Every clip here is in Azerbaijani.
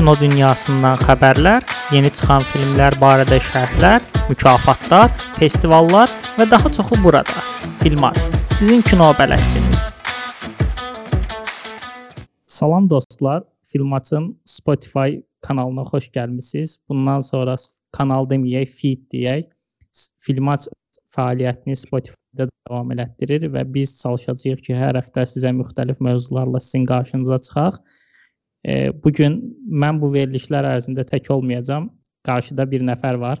kino dünyasından xəbərlər, yeni çıxan filmlər barədə şərhlər, mükafatlar, festivallar və daha çoxu burada. Filmat, sizin kino bələdçiniz. Salam dostlar, Filmatın Spotify kanalına xoş gəlmisiniz. Bundan sonra kanal deməyək, feed deyək. Filmat fəaliyyətini Spotify-da davam elətdirir və biz çalışacağıq ki, hər həftə sizə müxtəlif mövzularla sizin qarşınıza çıxaq. E, bu gün mən bu verilişlər ərzində tək olmayacağam. Qarşıda bir nəfər var.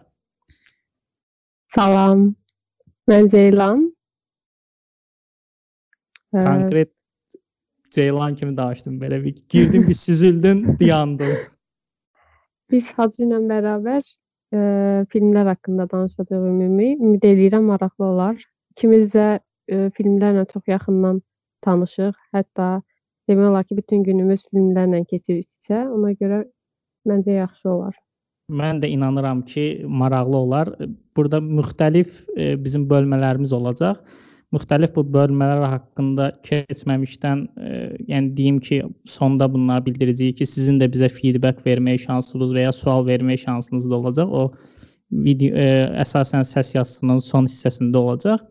Salam. Mən Ceylan. Konkret Ceylan kimi danışdım belə bir girdim bir süzüldün, dayandın. Biz Hacı ilə bərabər e, filmlər haqqında danışacağıq ümumi. Ümid edirəm maraqlı olar. İkimiz də e, filmlərlə çox yaxından tanışıq. Hətta demək olar ki, bütün günümüz filmlərlə keçiriksə, ona görə məncə yaxşı olar. Mən də inanıram ki, maraqlı olar. Burada müxtəlif e, bizim bölmələrimiz olacaq. Müxtəlif bu bölmələr haqqında keçməmişdən, e, yəni deyim ki, sonda bunları bildirəcəyik ki, sizin də bizə feedback vermək şansınız və ya sual vermək şansınız da olacaq. O video e, əsasən səs yazısının son hissəsində olacaq.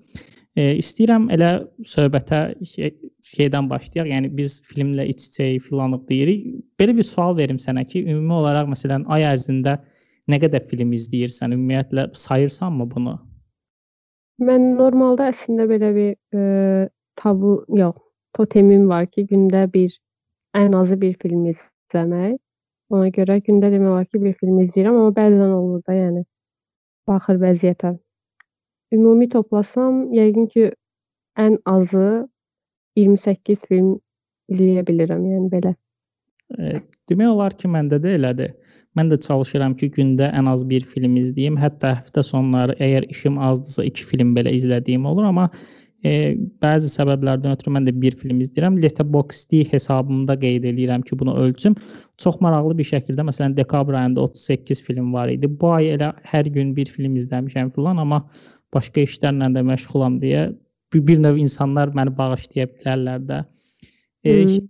E, istəyirəm elə söhbətə şey, şeydən başlayaq. Yəni biz filmlə iç-içəyik, filanıq deyirik. Belə bir sual verim sənə ki, ümumi olaraq məsələn ay ərzində nə qədər film izləyirsən? Ümumiyyətlə sayırsanmı bunu? Mən normalda əslində belə bir e, tabu yox, totemim var ki, gündə bir ən azı bir film izləmək. Ona görə gündə demək olar ki, bir film izləyirəm, amma bəzən olur da, yəni baxır vəziyyətə. Ümumi toplasam, yəqin ki, ən azı 28 film izləyə bilirəm, yəni belə. E, demək olar ki, məndə də elədir. Mən də çalışıram ki, gündə ən az bir film izləyim. Hətta həftə sonları əgər işim azdırsa 2 film belə izlədiyim olur, amma e, bəzi səbəblərdən ötürü mən də bir film izləyirəm. Letterboxd hesabımda qeyd eləyirəm ki, bunu ölçüm. Çox maraqlı bir şəkildə məsələn dekabr ayında 38 film var idi. Bu ay elə hər gün bir film izləmişəm filan, amma başqa işlərlə də məşğulam deyə bir, bir növ insanlar məni bağışlaya bilərlər də. E, hmm.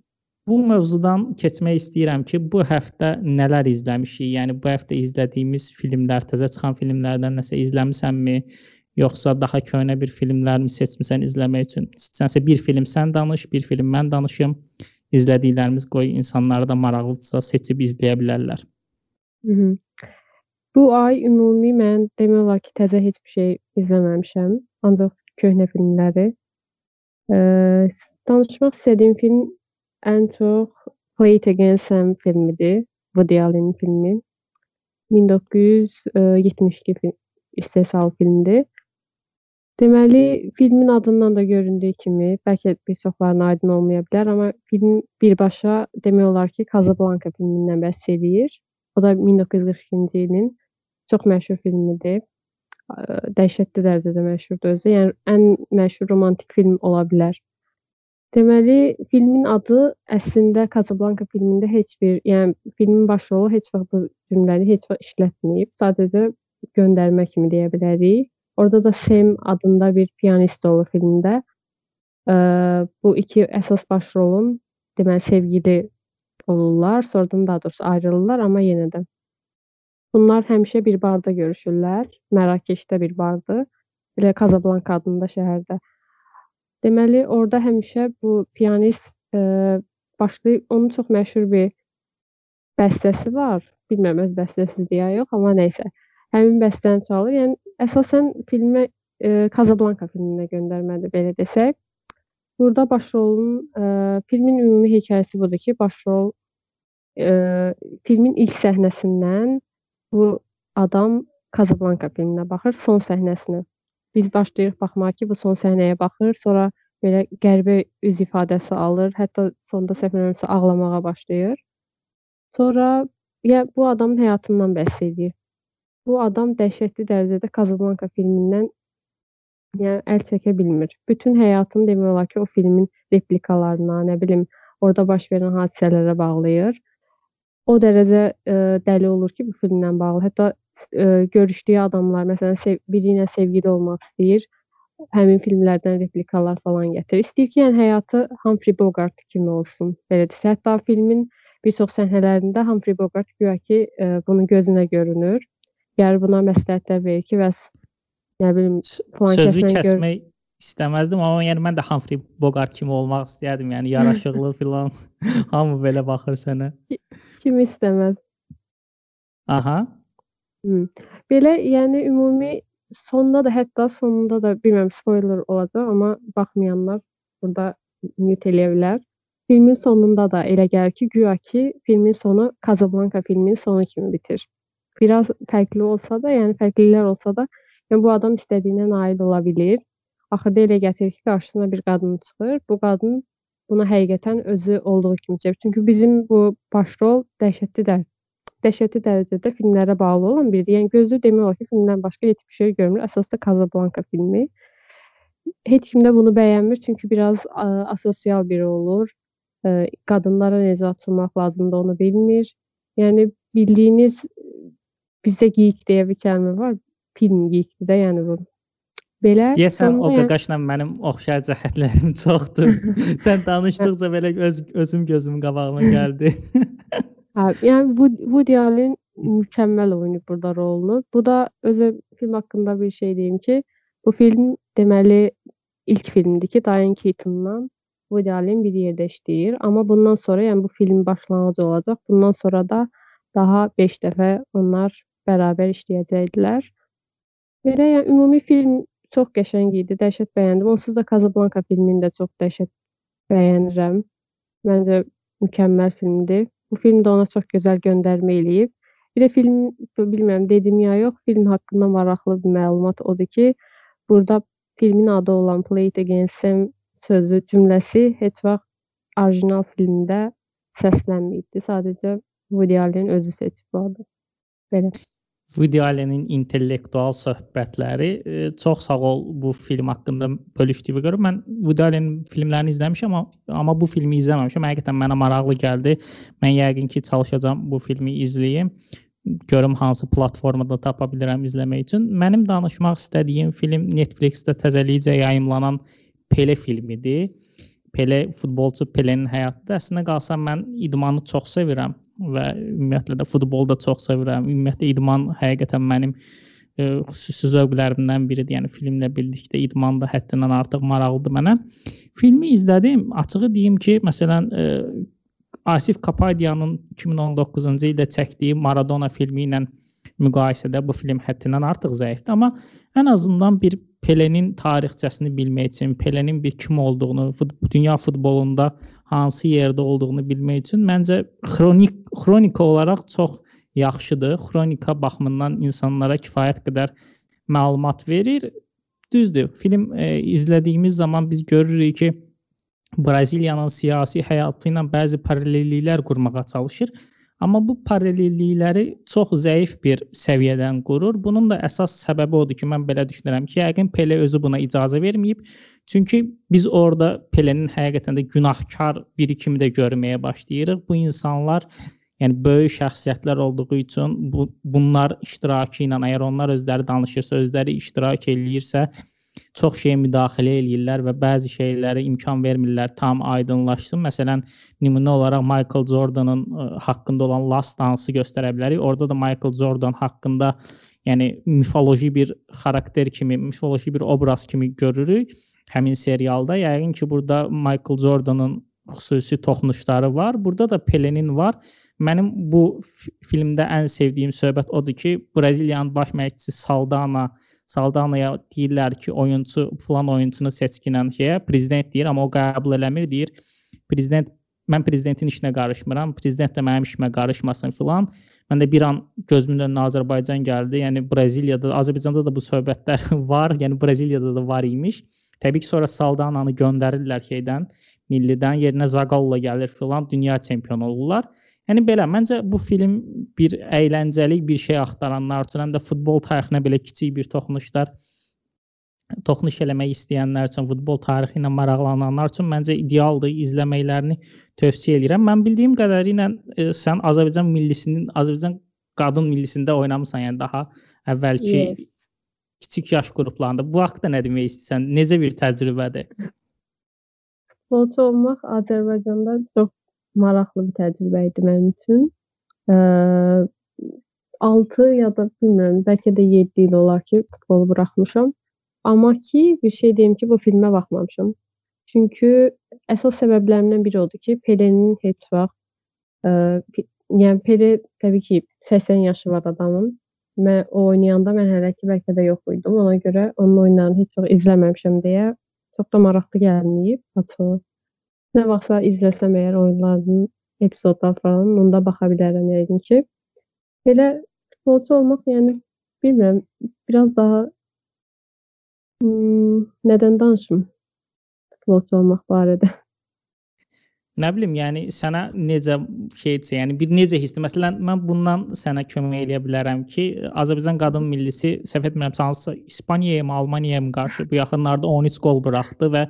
Bu mövzudan keçmək istəyirəm ki, bu həftə nələr izləmişik? Yəni bu həftə izlədiyimiz filmlər, təzə çıxan filmlərdən nəsə izləmisənmi? Yoxsa daha köhnə bir filmlərmi seçmisən izləmək üçün? Sənsə bir film sən danış, bir film mən danışım. İzlədiklərimiz qoy insanları da maraqlıdırsa seçib izləyə bilərlər. Hı -hı. Bu ay ümumi mən demək olar ki, təzə heç bir şey izləməmişəm. Ancaq köhnə filmləri. Eee, danışmaq istədiyim film ən çox Play It Again Sam filmidir. Woody Allen filmi. 1972 film, istehsal filmdir. Deməli, filmin adından da göründüyü kimi, bəlkə bir çoxlarına aydın olmaya bilər, amma film birbaşa demək olar ki, Casablanca filmindən bəhs eləyir. O da 1942-ci ilin çox məşhur filmidir. Dəhşətli dərəcədə məşhurdur özü. Yəni ən məşhur romantik film ola bilər. Deməli, filmin adı əslində Casablanca filmində heç bir, yəni filmin baş rolu heç vaxt bu cümləni heç vaxt işlətməyib. Sadəcə göndərmə kimi deyə bilərik. Orada da Sam adında bir pianist olur filmdə. Bu iki əsas baş rolun deməli sevgili olurlar, sonradan daha doğrusu ayrılırlar, amma yenə də Bunlar həmişə bir barda görüşürlər. Mərakeşdə bir bardır. Elə Casablanca adında şəhərdə. Deməli, orada həmişə bu pianist e, başlayıb onun çox məşhur bir bəstəsi var. Bilmirəm öz bəstəsidir ya yox, amma nə isə. Həmin bəstəni çalır. Yəni əsasən filmə e, Casablanca filminə göndərmədir belə desək. Burada baş rolun e, filmin ümumi hekayəsi budur ki, baş rol e, filmin ilk səhnəsindən Bu adam Casablanca filminə baxır, son səhnəsinə. Biz başlayırıq baxmağa ki, bu son səhnəyə baxır, sonra belə qəribə üz ifadəsi alır, hətta sonda səhv eləmirəmsə ağlamağa başlayır. Sonra ya bu adamın həyatından bəhs edir. Bu adam dəhşətli dərəcədə Casablanca filmindən yəni əl çəkə bilmir. Bütün həyatını demək olar ki, o filmin replikalarına, nə bilim, orada baş verən hadisələrə bağlayır o dərəcə ə, dəli olur ki, bu filmlə bağlı. Hətta ə, görüşdüyü adamlar, məsələn, biri ilə sevgili olmaq istəyir. Həmin filmlərdən replikalar falan gətirir. İstəyir ki, yəni həyatı Humphrey Bogart kimi olsun. Belə desə, hətta filmin bir çox səhnələrində Humphrey Bogart güya ki, ə, bunun gözünə görünür. Yəni buna məsləhətlər verir ki, bəs nə bilim falan sözü kəsmək istəməzdim, amma yəni mən də Humphrey Bogart kimi olmaq istəyərdim. Yəni yaraşıqlı filan. Hamı belə baxır sənə. Kim istəməz? Aha. Hı. Belə, yəni ümumi sonda da, hətta sonunda da bilmirəm spoiler olacaq, amma baxmayanlar burada mute eləyə bilər. Filmin sonunda da elə gəlir ki, guya ki, filmin sonu Casablanca filminin sonu kimi bitir. Biraz fərqli olsa da, yəni fərqlilər olsa da, yəni bu adam istədiyinə nail ola bilir. Axırda elə gətirir ki, qarşısına bir qadın çıxır. Bu qadın buna həqiqətən özü olduğu kimi çevir. Çünki bizim bu başrol dəhşətli də dəhşətli dərəcədə filmlərə bağlı olan biridir. Yəni gözü demək olar ki, filmdən başqa heç bir şey görmür. Əsasda Casablanca filmi. Heç kim də bunu bəyənmir, çünki biraz ə, asosial biri olur. Ə, qadınlara necə açılmaq lazımdır onu bilmir. Yəni bildiyiniz bizdə geyik deyə bir kəlmə var. Film geyikdir də, yəni bu. Belə Deyəsən o yəni qaqaşla mənim oxşar cəhətlərim çoxdur. Sən danışdıqca belə öz özüm gözümün qabağına gəldi. Hə, yəni bu Woody Allen mükəmməl oynayıb burada rolunu. Bu da özü film haqqında bir şey deyim ki, bu film deməli ilk filmdir ki, Diane Keatonla Woody Allen bir yerdə işləyir. Amma bundan sonra, yəni bu film başlanğıcı olacaq. Bundan sonra da daha 5 dəfə onlar bərabər işləyəcəkdilər. Belə yəni ümumi film çox qəşəng idi. Dəhşət bəyəndim. Onsuz da Casablanca filmini də çox dəhşət bəyənirəm. Məncə mükəmməl filmdir. Bu film də ona çox gözəl göndərmə eləyib. Bir də film bilmirəm dedim ya yox, film haqqında maraqlı bir məlumat odur ki, burada filmin adı olan Play It Again Sam sözü cümləsi heç vaxt orijinal filmdə səslənməyibdi. Sadəcə Woody Allen özü seçib bu adı. Belə. Woody Allen-in intellektual söhbətləri e, çox sağ ol bu film haqqında bölüşdüyünə görə mən Allen filmlərini izləmişəm amma amma bu filmi izləməmişəm. Həqiqətən mənə maraqlı gəldi. Mən yəqin ki, çalışacağam bu filmi izləyim. Görüm hansı platformada tapa bilirəm izləmək üçün. Mənim danışmaq istədiyim film Netflix-də təzəlikcə yayımlanan Pele filmidir. Pele futbolçu Pelenin həyatı. Əslində qalsam mən idmanı çox sevirəm və ümumiyyətlə də futbolu da çox sevirəm. Ümumiyyətlə idman həqiqətən mənim ə, e, xüsusi zövqlərimdən biridir. Yəni filmlə birlikdə idman da həddindən artıq maraqlıdır mənə. Filmi izlədim. Açığı deyim ki, məsələn, ə, e, Asif Kapadyanın 2019-cu ildə çəkdiyi Maradona filmi ilə müqayisədə bu film həddindən artıq zəifdir, amma ən azından bir Pelenin tarixçəsini bilmək üçün, Pelenin bir kim olduğunu, fut dünya futbolunda hansı yerdə olduğunu bilmək üçün məncə xronik xronika olaraq çox yaxşıdır. Xronika baxımından insanlara kifayət qədər məlumat verir. Düzdür, film e, izlədiyimiz zaman biz görürük ki, Braziliyanın siyasi həyatı ilə bəzi paralelliklər qurmağa çalışır. Amma bu paralellikləri çox zəif bir səviyyədən qurur. Bunun da əsas səbəbi odur ki, mən belə düşünürəm ki, yəqin Pele özü buna icazə verməyib. Çünki biz orada Pelenin həqiqətən də günahkar biri kimi də görməyə başlayırıq. Bu insanlar yəni böyük şəxsiyyətlər olduğu üçün bu bunlar iştirakı ilə əgər onlar özləri danışırsa, özləri iştirak eləyirsə, çox şeyə müdaxilə eləyirlər və bəzi şeylərə imkan vermirlər tam aydınlaşsın. Məsələn, nümunə olaraq Michael Jordanın e, haqqında olan Last Dance-ı göstərə bilərik. Orada da Michael Jordan haqqında yəni mifoloji bir xarakter kimi, mifoloji bir obraz kimi görürük həmin serialda. Yəqin ki, burada Michael Jordanın xüsusi toxunuşları var. Burada da Pelenin var. Mənim bu filmdə ən sevdiyim söhbət odur ki, Braziliyanın baş məşqçisi Saldana Saldanaya deyirlər ki, oyunçu falan oyunçunu seçkinən şeyə prezident deyir, amma o qəbul eləmir, deyir. Prezident mən prezidentin işinə qarışmıram, prezident də mənim işimə qarışmasın filan. Mən də bir an gözümün önünə Azərbaycan gəldi. Yəni Braziliyada, Azərbaycanda da bu söhbətlər var. Yəni Braziliyada da var imiş. Təbii ki, sonra Saldananı göndərirlər şeydən, millidən, yerinə Zagalla gəlir filan, dünya çempionu olurlar. Yəni belə, məncə bu film bir əyləncəli bir şey axtaranlar üçün, həm də futbol tarixinə belə kiçik bir toxunuşlar toxunuş eləmək istəyənlər üçün, futbol tarixi ilə maraqlananlar üçün məncə idealdır, izləməklərini tövsiyə edirəm. Mən bildiyim qədərilə e, sən Azərbaycan millisinin, Azərbaycan qadın millisində oynamısan, yəni daha əvvəlki yes. kiçik yaş qruplarında. Bu haqqda nə demək istəyirsən? Necə bir təcrübədir? Futbolçu olmaq Azərbaycanda çox maraqlı bir təcrübə idi mənim üçün. Eee, 6 ya da bilmirəm, bəlkə də 7 il olar ki, futbolu buraxmışam. Amma ki, bir şey deyim ki, bu filmə baxmamışam. Çünki əsas səbəblərindən biri odur ki, Pelenin heç vaxt, eee, yəni Pele təbii ki, 80 yaşı var adamın. Mən o oynayanda mən hələ ki bəlkə də yox idim. Ona görə onun oyunlarını heç vaxt izləməmişəm deyə çox da maraqlı gəlməyib açığı. Nə vaxtsa izləsəm əgər oyunlarının epizodlar falan, onda baxa bilərəm yəqin ki. Belə futbolçu olmaq, yəni bilmirəm, biraz daha ımm, nədən danışım futbolçu olmaq barədə? Nə bilim, yəni sənə necə şeydirsə, yəni bir necə hissdir? Məsələn, mən bundan sənə kömək eləyə bilərəm ki, Azərbaycan qadın millisi səhv etmirəmsə hansısa İspaniyaya mı, Almaniyaya mı qarşı bu yaxınlarda 13 qol buraxdı və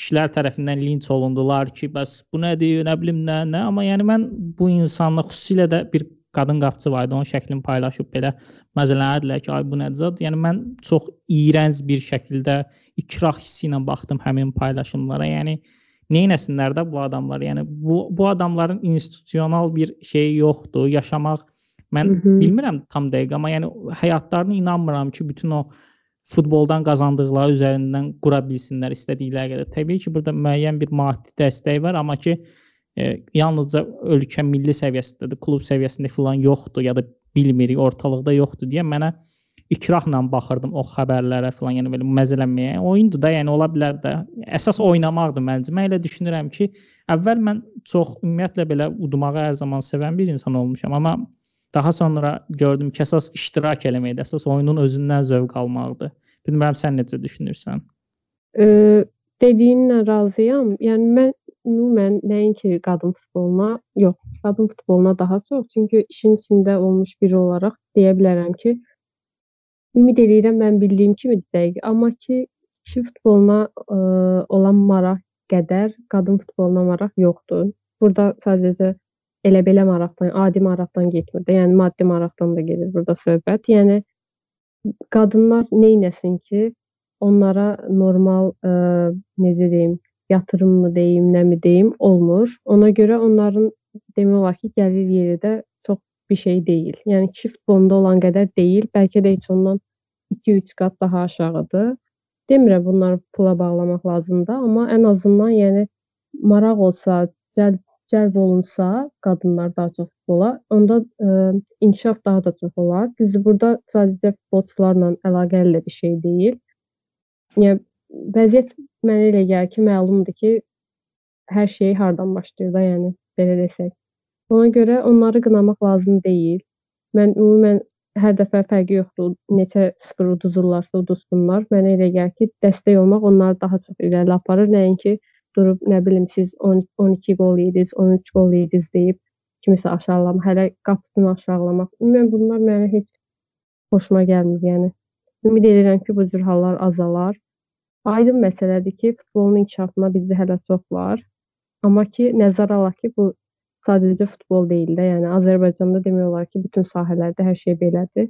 kişilər tərəfindən linç olundular ki, bəs bu nədir, nə bilim nə, nə, amma yəni mən bu insanla xüsusilə də bir qadın qapıcı var idi, onun şəklini paylaşıb belə məzələnədilər ki, ay bu zad? Yəni mən çox iyrənc bir şəkildə ikrah hissi ilə baxdım həmin paylaşımlara. Yəni neynəsinlər də bu adamlar? Yəni bu bu adamların institusional bir şeyi yoxdur, yaşamaq mən Hı -hı. bilmirəm tam dəqiq, amma yəni həyatlarını inanmıram ki, bütün o futboldan qazandıqları üzərindən qura bilsinlər istədikləri qədər. Təbii ki, burada müəyyən bir maddi dəstək var, amma ki e, yalnızca ölkə milli səviyyəsindədir, klub səviyyəsində filan yoxdur ya da bilmirik, ortalıqda yoxdur deyə mənə ikrahla baxırdım o xəbərlərə filan, yəni belə məzələnməyə. Oyundur da, yəni ola bilər də. Əsas oynamaqdır məncə. Mən elə düşünürəm ki, əvvəl mən çox ümumiyyətlə belə udmağı hər zaman sevən bir insan olmuşam, amma daha sonra gördüm ki, əsas iştirak eləməkdir, əsas oyunun özündən zövq almaqdır. Bilmirəm sən necə düşünürsən? Ə, dediyinlə razıyam. Yəni mən ümumən nəinki qadın futboluna, yox, qadın futboluna daha çox, çünki işin içində olmuş biri olaraq deyə bilərəm ki, Ümid eləyirəm mən bildiyim kimidir dəqiq. Amma ki, kişi futboluna ə, olan maraq qədər qadın futboluna maraq yoxdur. Burada sadəcə elə belə maraqdan, adi maraqdan getmir də, yəni maddi maraqdan da gedir burada söhbət. Yəni qadınlar neynəsin ki, onlara normal ə, necə deyim, yatırımmı deyim, nəmi deyim, olmur. Ona görə onların demək olar ki, gəlir yeri də bir şey deyil. Yəni kişi futbolunda olan qədər deyil, bəlkə də heç ondan 2-3 qat daha aşağıdır. Demirəm bunları pula bağlamaq lazımdır, amma ən azından yəni maraq olsa, cəlb cəlb olunsa qadınlar daha çox futbola, onda ə, inkişaf daha da çox olar. Düzdür, burada sadəcə futbolçularla əlaqəli bir şey deyil. Yəni vəziyyət mənə elə gəlir ki, məlumdur ki, hər şey hardan başlayır da, yəni belə desək. Ona görə onları qınamaq lazım deyil. Mən ümumən hər dəfə fərqi yoxdur. Neçə 0 uduzurlarsa uduzsunlar. Mənə elə gəlir ki, dəstək olmaq onları daha çox irəli aparır. Nəinki durub, nə bilim, siz 10 12 qol yediniz, 13 qol yediniz deyib kimisə aşağılamaq, hələ qapısını aşağılamaq. Ümumən bunlar mənə heç xoşuma gəlmir, yəni. Ümid edirəm ki, bu cür hallar azalar. Aydın məsələdir ki, futbolun inkişafına bizdə hələ çox var. Amma ki, nəzərə alaq ki, bu sadəcə futbol deyil də, yəni Azərbaycanda demək olar ki, bütün sahələrdə hər şey belədir.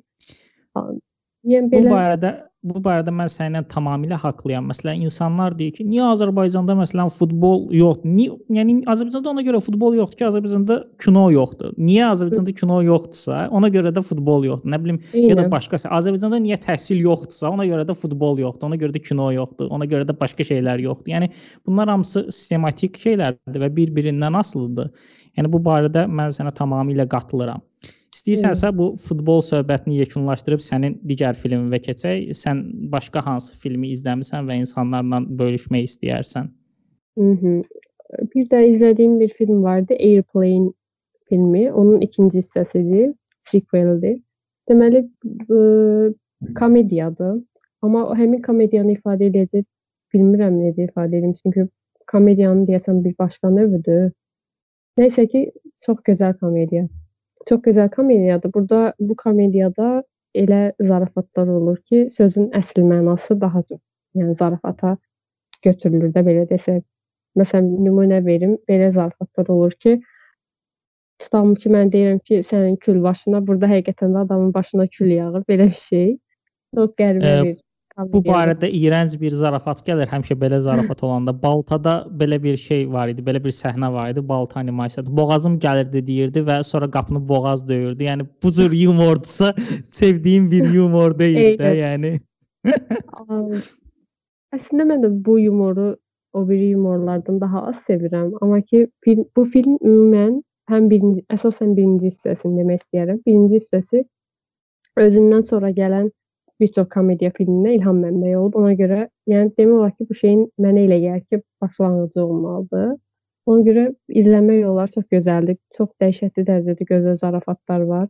Yəni belə Bu barədə bu barədə mən səninlə tamamilə haqlıyam. Məsələn, insanlar deyir ki, niyə Azərbaycanda məsələn futbol yoxdur? Niyə, yəni Azərbaycanda ona görə futbol yoxdur ki, Azərbaycanda kino yoxdur. Niyə Azərbaycanda kino yoxdursa, ona görə də futbol yoxdur. Nə bilim, Eyni. ya da başqası. Azərbaycanda niyə təhsil yoxdursa, ona görə də futbol yoxdur. Ona görə də kino yoxdur. Ona görə də başqa şeylər yoxdur. Yəni bunlar hamısı sistematik şeylərdir və bir-birindən asılıdır. Yəni bu barədə mən sənə tamamilə qatılıram. İstəyirsənsə bu futbol söhbətini yekunlaşdırıb sənin digər filminə keçək. Sən başqa hansı filmi izləmisən və insanlarla bölüşmək istəyərsən? Mhm. Bir də izlədiyim bir film vardı, Airplane filmi. Onun ikinci hissəsidir, sequeldir. Deməli, ə, komediyadır. Amma o həmin komediyanı ifadə edəcək bilmirəm necə ifadə edim, çünki komediyanın deyəsən bir başqa növüdür. Nəysə ki, çox gözəl komediya. Çox gözəl komediyadır. Burada bu komediyada elə zarafatlar olur ki, sözün əsl mənası daha çox, yəni zarafata götürülür də belə desək. Məsələn, nümunə verim, belə zarafatlar olur ki, tutalım ki, mən deyirəm ki, sənin kül başına, burada həqiqətən də adamın başına kül yağır, belə bir şey. Çox qəribə bir Bu barədə iyrənc bir zarafat gəlir. Həmişə belə zarafat olanda Baltada belə bir şey var idi. Belə bir səhnə var idi. Balta animasiyası. Boğazım gəlirdi deyirdi və sonra qapını boğaz döyürdü. Yəni bu cür yumordsa sevdiyim bir yumor deyil də, yəni. Əslində mən də bu yumoru o biri yumorlardan daha az sevirəm. Amma ki film, bu film ümumən həm birinci, əsasən birinci hissəsini demək istəyirəm. Birinci hissəsi özündən sonra gələn bir çox komediya filminə ilham mənbəyi olub. Ona görə, yəni demək olar ki, bu şeyin mənə elə gəlir ki, başlanğıcı olmalıdır. Ona görə izləmək olar, çox gözəldir. Çox dəhşətli dərəcədə gözəl zarafatlar var.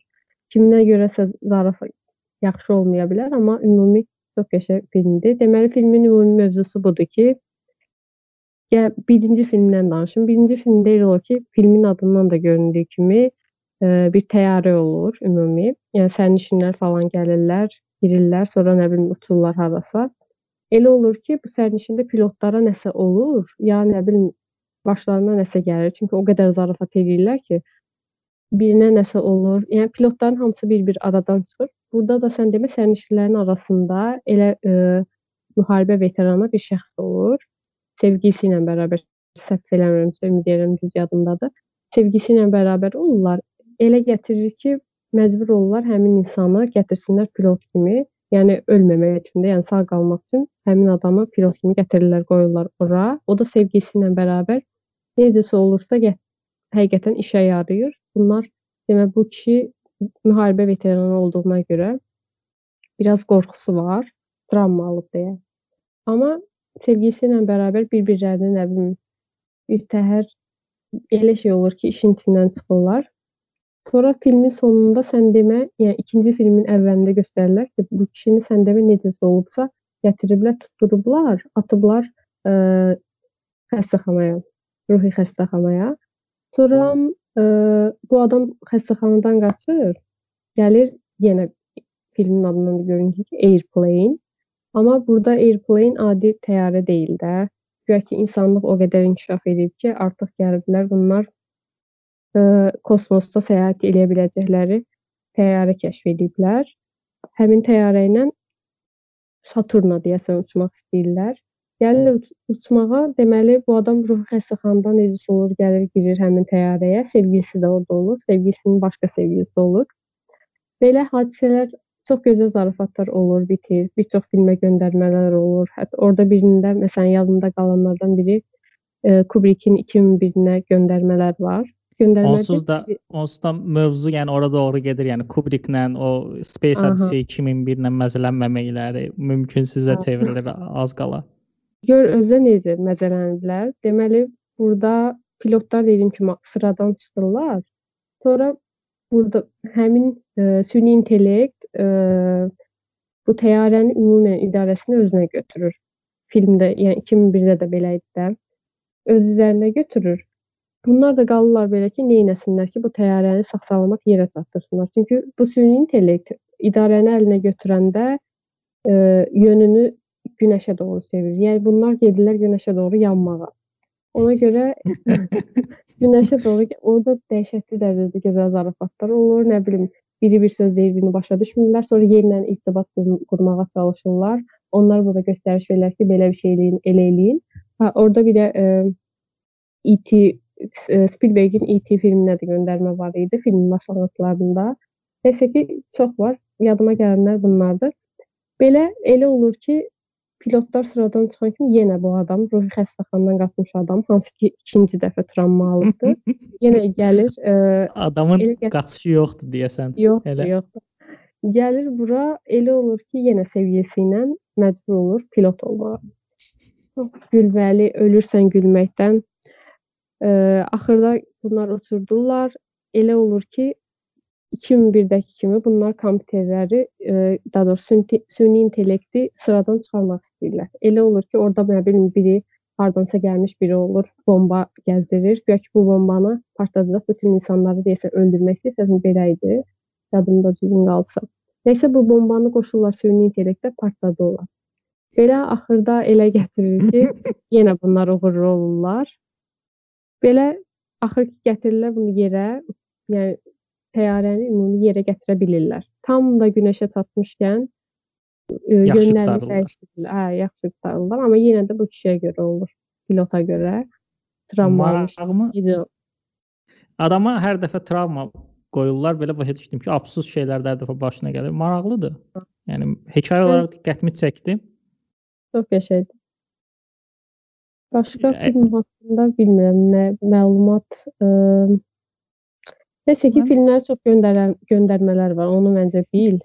Kiminə görəsə zarafat yaxşı olmaya bilər, amma ümumi çox qəşəng filmdir. Deməli filmin ümumi mövzusu budur ki, ya birinci filmdən danışım. Birinci filmdə elə olur ki, filmin adından da göründüyü kimi e, bir təyyarə olur ümumi. Yəni sərnişinlər falan gəlirlər, girirlər, sonra nə bilim uçurlar harasa. Elə olur ki, bu sərnişində pilotlara nəsə olur, ya nə bilim başlarına nəsə gəlir. Çünki o qədər zarafat edirlər ki, birinə nəsə olur. Yəni pilotların hamısı bir-bir adadan çıxır. Burada da sən demə sərnişinlərin arasında elə e, müharibə veteranı bir şəxs olur. Sevgilisi ilə bərabər səhv eləmirəmsə, ümid edirəm düz yadımdadır. Sevgisi ilə bərabər olurlar. Elə gətirir ki, məcbur olurlar həmin insanı gətirsinlər pilot kimi, yəni ölməmək üçün də, yəni sağ qalmaq üçün həmin adamı pilot kimi gətirirlər, qoyurlar ora. O da sevgilisi ilə bərabər necəsə olursa həqiqətən işə yarayır. Bunlar demək bu kişi müharibə veteranı olduğuna görə biraz qorxusu var, travma alıb deyə. Amma sevgilisi ilə bərabər bir-birlərini nə bilim bir təhər elə şey olur ki, işin içindən çıxırlar. Sonra filmin sonunda sən demə, yəni ikinci filmin əvvəlində göstərirlər ki, bu kişini sən demə necəsə olubsa, gətiriblər, tutturublar, atıblar ə, xəstəxanaya, ruhi xəstəxanaya. Sonra ə, bu adam xəstəxanadan qaçır, gəlir yenə filmin adından da görünür ki, Airplane. Amma burada Airplane adi təyyarə deyil də. Güya ki, insanlıq o qədər inkişaf edib ki, artıq gəliblər bunlar ə, kosmosda səyahət eləyə biləcəkləri təyyarə kəşf ediblər. Həmin təyyarə ilə Saturna deyəsən uçmaq istəyirlər. Gəlirlər uçmağa, deməli bu adam ruhi xəstəxanadan necə olur, gəlir, girir həmin təyyarəyə. Sevgilisi də orada olur, sevgilisinin başqa sevgilisi olur. Belə hadisələr çox gözəl zarafatlar olur, bitir. Bir çox filmə göndərmələr olur. Hətta orada birində məsələn yadımda qalanlardan biri e, Kubrickin 2001-nə göndərmələr var göndərmədi. Onsuz da onsuz da mövzu yəni ora doğru gedir. Yəni Kubricklə o Space Odyssey 2001-lə məzələnməməkləri mümkünsüzə çevrilir az qala. Gör özə necə məzələniblər. Deməli, burada pilotlar dediyim kimi sıradan çıxırlar. Sonra burada həmin ə, süni intellekt ə, bu təyyarənin ümumən idarəsini özünə götürür. Filmdə, yəni 2001-də də belə idi də. Öz üzərinə götürür Bunlar da qalırlar belə ki, neynəsinlər ki, bu təyyarəni sağ-salamat yerə çatdırsınlar. Çünki bu süni intellekt idarəni əlinə götürəndə e, yönünü günəşə doğru çevirir. Yəni bunlar gedirlər günəşə doğru yanmağa. Ona görə günəşə doğru orada dəhşətli dərəcədə gözəl zarafatlar olur. Nə bilim, biri bir söz deyir, birini başa düşmürlər. Sonra yerlə irtibat qurmağa çalışırlar. Onlar burada göstəriş verirlər ki, belə bir şey eləyin, elə eləyin. Ha, orada bir də e, E.T. Spielbergin E.T. filminə də göndərmə var idi filmin başlanğıclarında. Nəsə ki, çox var. Yadıma gələnlər bunlardır. Belə elə olur ki, pilotlar sıradan çıxan kimi yenə bu adam ruhi xəstəxanadan qaçmış adam, hansı ki ikinci dəfə travma alıbdı. yenə gəlir, ə, adamın gəl qaçışı yoxdur deyəsən. Yoxdur, elə. yoxdur. Gəlir bura, elə olur ki, yenə səviyyəsi ilə məcbur olur pilot olmağa. Gülməli, ölürsən gülməkdən. Ə, axırda bunlar oturdular. Elə olur ki, 2001-dəki kimi bunlar kompüterləri, ə, daha doğrusu süni intellekti sıradan çıxarmaq istəyirlər. Elə olur ki, orada nə bilim biri hardansa gəlmiş biri olur, bomba gəzdirir. Guya ki, bu bombanı partladacaq bütün insanları deyəsən öldürmək istəyirsən belə idi. Yadımda düzgün qalsa. Nəysə bu bombanı qoşurlar süni intellektə partladırlar. Belə axırda elə gətirir ki, yenə bunlar uğurlu olurlar. Belə axır ki, gətirirlər bunu yerə, yəni təyyarəni ümumi yerə gətirə bilirlər. Tam da günəşə çatmışkən Yaxşı yönlərini dəyişdirlər. Hə, yaxşı qurtarırlar, amma yenə də bu kişiyə görə olur, pilota görə. Travma almış. Maraqımı Gidiyor. Adama hər dəfə travma qoyurlar. Belə başa düşdüm ki, absurd şeylər də hər dəfə başına gəlir. Maraqlıdır. Yəni hekayə olaraq diqqətimi çəkdi. Çox qəşəngdir. Başqa Ə film haqqında bilmirəm nə məlumat, ımm Nəsə ki, filmlərə çox göndərən göndərmələr var. Onu məncə bil.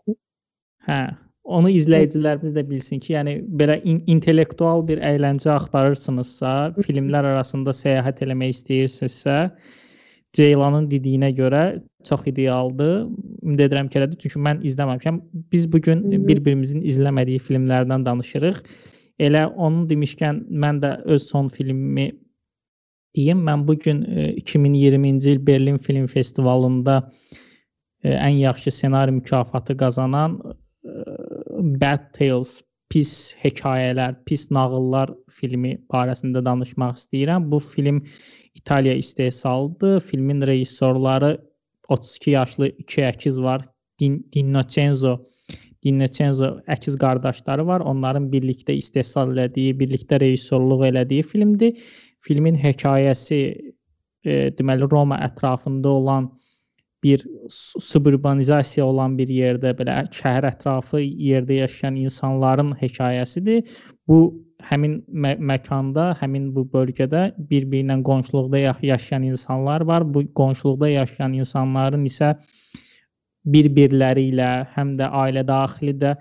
Hə, onu izləyicilərimiz də bilsin ki, yəni belə in intellektual bir əyləncə axtarırsınızsa, filmlər arasında səyahət eləmək istəyirsinizsə, Ceylanın dediyinə görə çox idealdır. Ümid edirəm ki, elədir. Çünki mən izləməmişəm. Biz bu gün bir-birimizin izləmədiyi filmlərdən danışırıq. Elə onu demişkən mən də öz son filmimi deyim. Mən bu gün e, 2020-ci il Berlin Film Festivalında e, ən yaxşı ssenari mükafatı qazanan e, Bad Tales, pis hekayələr, pis nağıllar filmi barəsində danışmaq istəyirəm. Bu film İtaliya istehsalıdır. Filmin rejissorları 32 yaşlı iki əkiz var. Din Dinnocenzo Dinnocenzo əkiz qardaşları var. Onların birlikdə istehsal elədiyi, birlikdə rejissorluq elədiyi filmdir. Filmin hekayəsi e, deməli Roma ətrafında olan bir su- suburbanizasiya olan bir yerdə belə şəhər ətrafı yerdə yaşayan insanların hekayəsidir. Bu həmin mə məkanda, həmin bu bölgədə bir-biri ilə qonşuluqda ya yaşayan insanlar var. Bu qonşuluqda yaşayan insanların isə bir-birləri ilə həm də ailə daxili də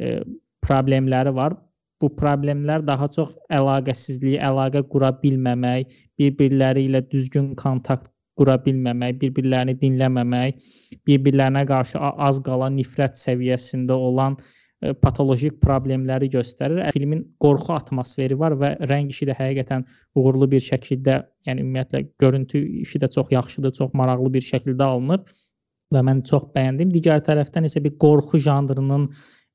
e, problemləri var. Bu problemlər daha çox əlaqəsizlik, əlaqə qura bilməmək, bir-birləri ilə düzgün kontakt qura bilməmək, bir-birlərini dinləməmək, bir-birlərinə qarşı az qala nifrət səviyyəsində olan e, patolojik problemləri göstərir. Filmin qorxu atmosferi var və rəng işi də həqiqətən uğurlu bir şəkildə, yəni ümumiyyətlə görüntü işi də çox yaxşıdır, çox maraqlı bir şəkildə alınıb və mən çox bəyəndim. Digər tərəfdən isə bir qorxu janrının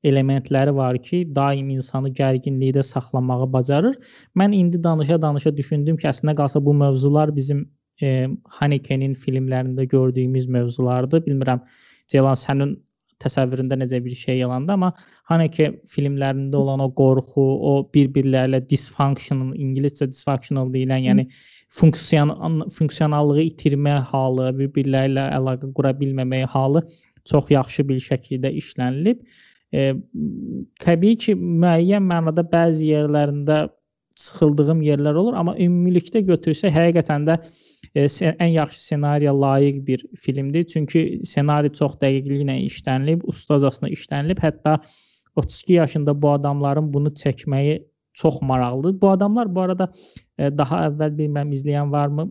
elementləri var ki, daim insanı gərginlikdə saxlamağı bacarır. Mən indi danışa-danışa düşündüm ki, əslində qalsa bu mövzular bizim e, Haneke'nin filmlərində gördüyümüz mövzulardır. Bilmirəm Ceylan sənin təsəvvüründə necə bir şey yalandı, amma Haneke filmlərində olan o qorxu, o bir-birlərlə dysfunctional, ingiliscə dysfunctional deyilən, yəni funksiyon funksionallığı itirmə halı, bir-birləri ilə əlaqə qura bilməmək halı çox yaxşı bir şəkildə işlənilib. E, təbii ki, müəyyən mənada bəzi yerlərində sıxıldığım yerlər olur, amma ümumilikdə götürsək həqiqətən də e, ən yaxşı ssenariyə layiq bir filmdir. Çünki ssenari çox dəqiqliklə işlənilib, ustacasına işlənilib. Hətta 32 yaşında bu adamların bunu çəkməyi çox maraqlıdır. Bu adamlar bu arada e, daha əvvəl bilmirəm izləyən varmı?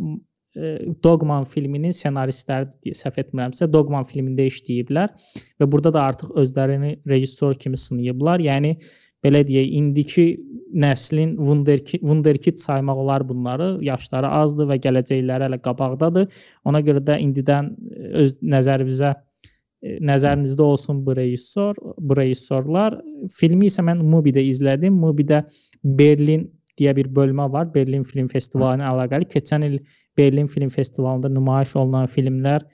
E, Dogman filminin ssenaristləridir deyə səhv etmirəmsə, Dogman filmində işləyiblər və burada da artıq özlərini rejissor kimi sınayıblar. Yəni belə deyək, indiki nəslin wunderkid, wunderkid saymaq olar bunları. Yaşları azdır və gələcəkləri hələ qabaqdadır. Ona görə də indidən e, öz nəzərinizə e, nəzərinizdə olsun bu rejissor, bu rejissorlar. Filmi isə mən Mubi-də izlədim. Mubi-də Berlin deyə bir bölmə var. Berlin Film Festivalı ilə əlaqəli. Keçən il Berlin Film Festivalında nümayiş olunan filmlər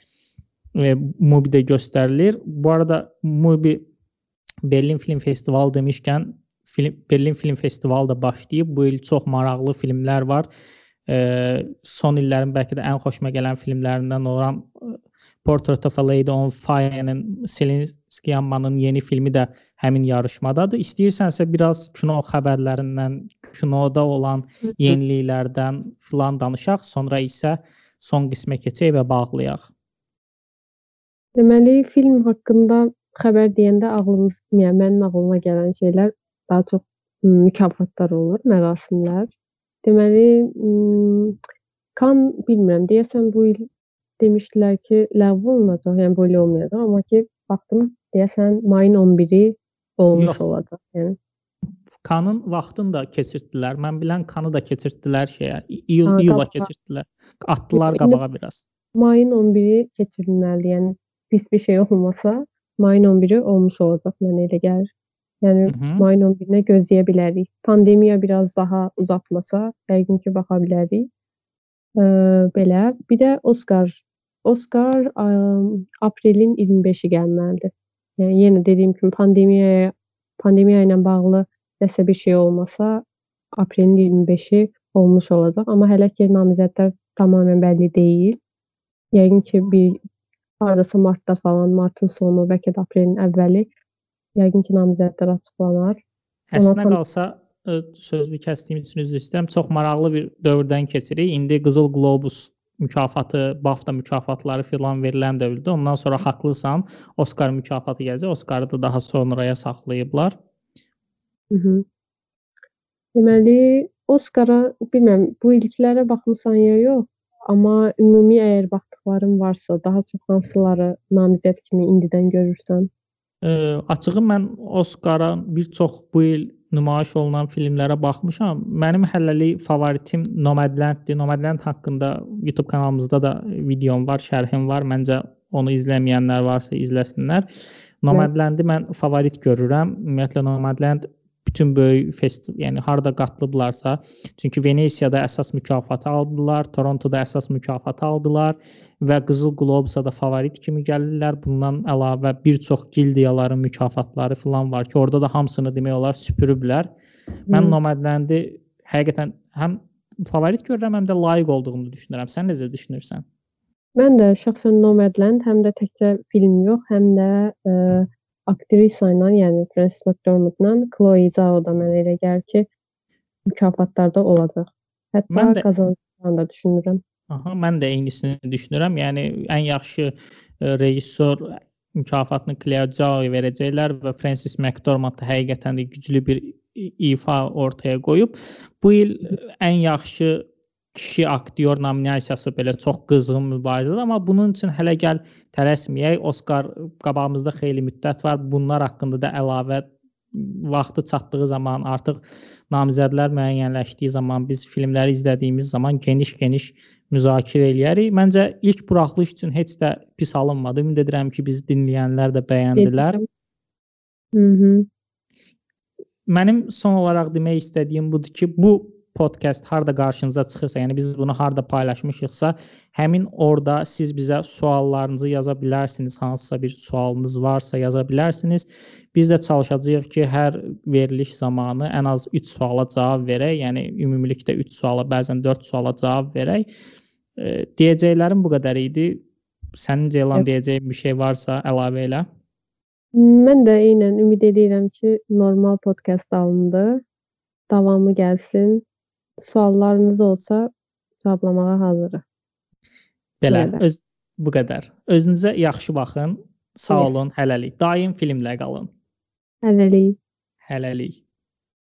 e, Mubi-də göstərilir. Bu arada Mubi Berlin Film Festivalı demişkən film, Berlin Film Festivalı da başlayıb. Bu il çox maraqlı filmlər var. E, son illərin bəlkə də ən xoşuma gələn filmlərindən olan e, Portrait of a Lady on Fire-nin Selin Skyammanın yeni filmi də həmin yarışmadadır. İstəyirsənsə biraz kino xəbərlərindən, kinoda olan yeniliklərdən filan danışaq, sonra isə son qismə keçək və bağlayaq. Deməli, film haqqında xəbər deyəndə ağlımız, yəni mənim ağlıma gələn şeylər daha çox m, mükafatlar olur, mərasimlər. Deməli, m, Kan bilmirəm, deyəsən bu il demişdilər ki, ləğv olunacaq, yəni il olmayacaq, amma ki baxdım, deyəsən mayın 11-i olmuş Yox. olacaq. Yəni Kanın vaxtını da keçirtdilər. Mən bilən Kanı da keçirtdilər şeyə. İyul, Ha, iyula keçirtdilər. Atdılar qabağa biraz. mayın 11-i keçirilməli, yəni pis bir şey olmasa, mayın 11-i olmuş olacaq mənə elə gəlir. Yəni Hı -hı. mayın 11-nə gözləyə bilərik. Pandemiya biraz daha uzatmasa, yəqin ki baxa bilərik. Eee, belə. Bir də Oskar. Oskar ə, aprelin 25-i gəlməlidir. Yəni yenə dediyim kimi pandemiyaya pandemiya ilə bağlı nəsə bir şey olmasa, aprelin 25-i olmuş olacaq. Amma hələ ki namizədlər tamamilə bəlli deyil. Yəqin ki bir hardasa martda falan, martın sonu, bəlkə də aprelin əvvəli yəqin ki namizədlər açıqlanar. Əslinə tam... qalsa sözü kəsdiyim üçün üzr istəyirəm. Çox maraqlı bir dövrdən keçirik. İndi Qızıl Qlobus mükafatı, BAFTA mükafatları filan verilən dövrdə. Ondan sonra haqlısan, Oskar mükafatı gələcək. Oskarı da daha sonraya saxlayıblar. Mhm. Deməli, Oskara bilmirəm, bu ilklərə baxmısan ya yox, amma ümumi əgər baxdıqların varsa, daha çox hansıları namizəd kimi indidən görürsən? Ə, açığı mən Oskara bir çox bu il nümayiş olunan filmlərə baxmışam. Mənim hələlik favoritim Nomadland-dir. Nomadland haqqında YouTube kanalımızda da videom var, şərhim var. Məncə onu izləməyənlər varsa izləsinlər. Nomadland-i mən favorit görürəm. Ümumiyyətlə Nomadland bütün böyük festival, yəni harda qatılıblarsa, çünki Venesiyada əsas mükafatı aldılar, Torontoda əsas mükafatı aldılar və Qızıl Qlobusa da favorit kimi gəlirlər. Bundan əlavə bir çox gildiyaların mükafatları falan var ki, orada da hamısını demək olar süpürüblər. Mən Nomadland-i həqiqətən həm favorit görürəm, həm də layiq olduğunu düşünürəm. Sən necə düşünürsən? Mən də şəxsən Nomadland həm də təkcə film yox, həm də ə, aktrisa ilə, yəni Frances McDormand-la Chloe Zhao da mənə elə gəlir ki, mükafatlarda olacaq. Hətta mən də qazanacağını da düşünürəm. Aha, mən də eynisini düşünürəm. Yəni ən yaxşı rejissor mükafatını Chloe Zhao verəcəklər və Frances McDormand həqiqətən də güclü bir ifa ortaya qoyub. Bu il ən yaxşı kişi aktyor nominasiyası belə çox qızğın mübarizədir, amma bunun üçün hələ gəl tələsməyək. Oskar qabağımızda xeyli müddət var. Bunlar haqqında da əlavə vaxtı çatdığı zaman, artıq namizədlər müəyyənləşdiyi zaman, biz filmləri izlədiyimiz zaman geniş-geniş müzakirə eləyərik. Məncə ilk buraxılış üçün heç də pis alınmadı. Ümid edirəm ki, biz dinləyənlər də bəyəndilər. Mhm. Mənim son olaraq demək istədiyim budur ki, bu podkast harda qarşınıza çıxırsa, yəni biz bunu harda paylaşmışıqsa, həmin orada siz bizə suallarınızı yaza bilərsiniz. Hansısa bir sualınız varsa yaza bilərsiniz. Biz də çalışacağıq ki, hər veriliş zamanı ən az 3 suala cavab verək. Yəni ümumilikdə 3 suala, bəzən 4 suala cavab verək. E, deyəcəklərim bu qədər idi. Sənin Ceylan evet. deyəcəyin bir şey varsa əlavə elə. Mən də eynən ümid edirəm ki, normal podkast alındı. Davamı gəlsin. Suallarınız olsa cevablamağa hazırıq. Belə, öz bu qədər. Özünüzə yaxşı baxın. Sağ olun, hələlik. Daim filmlə qalın. Hələlik. Hələlik.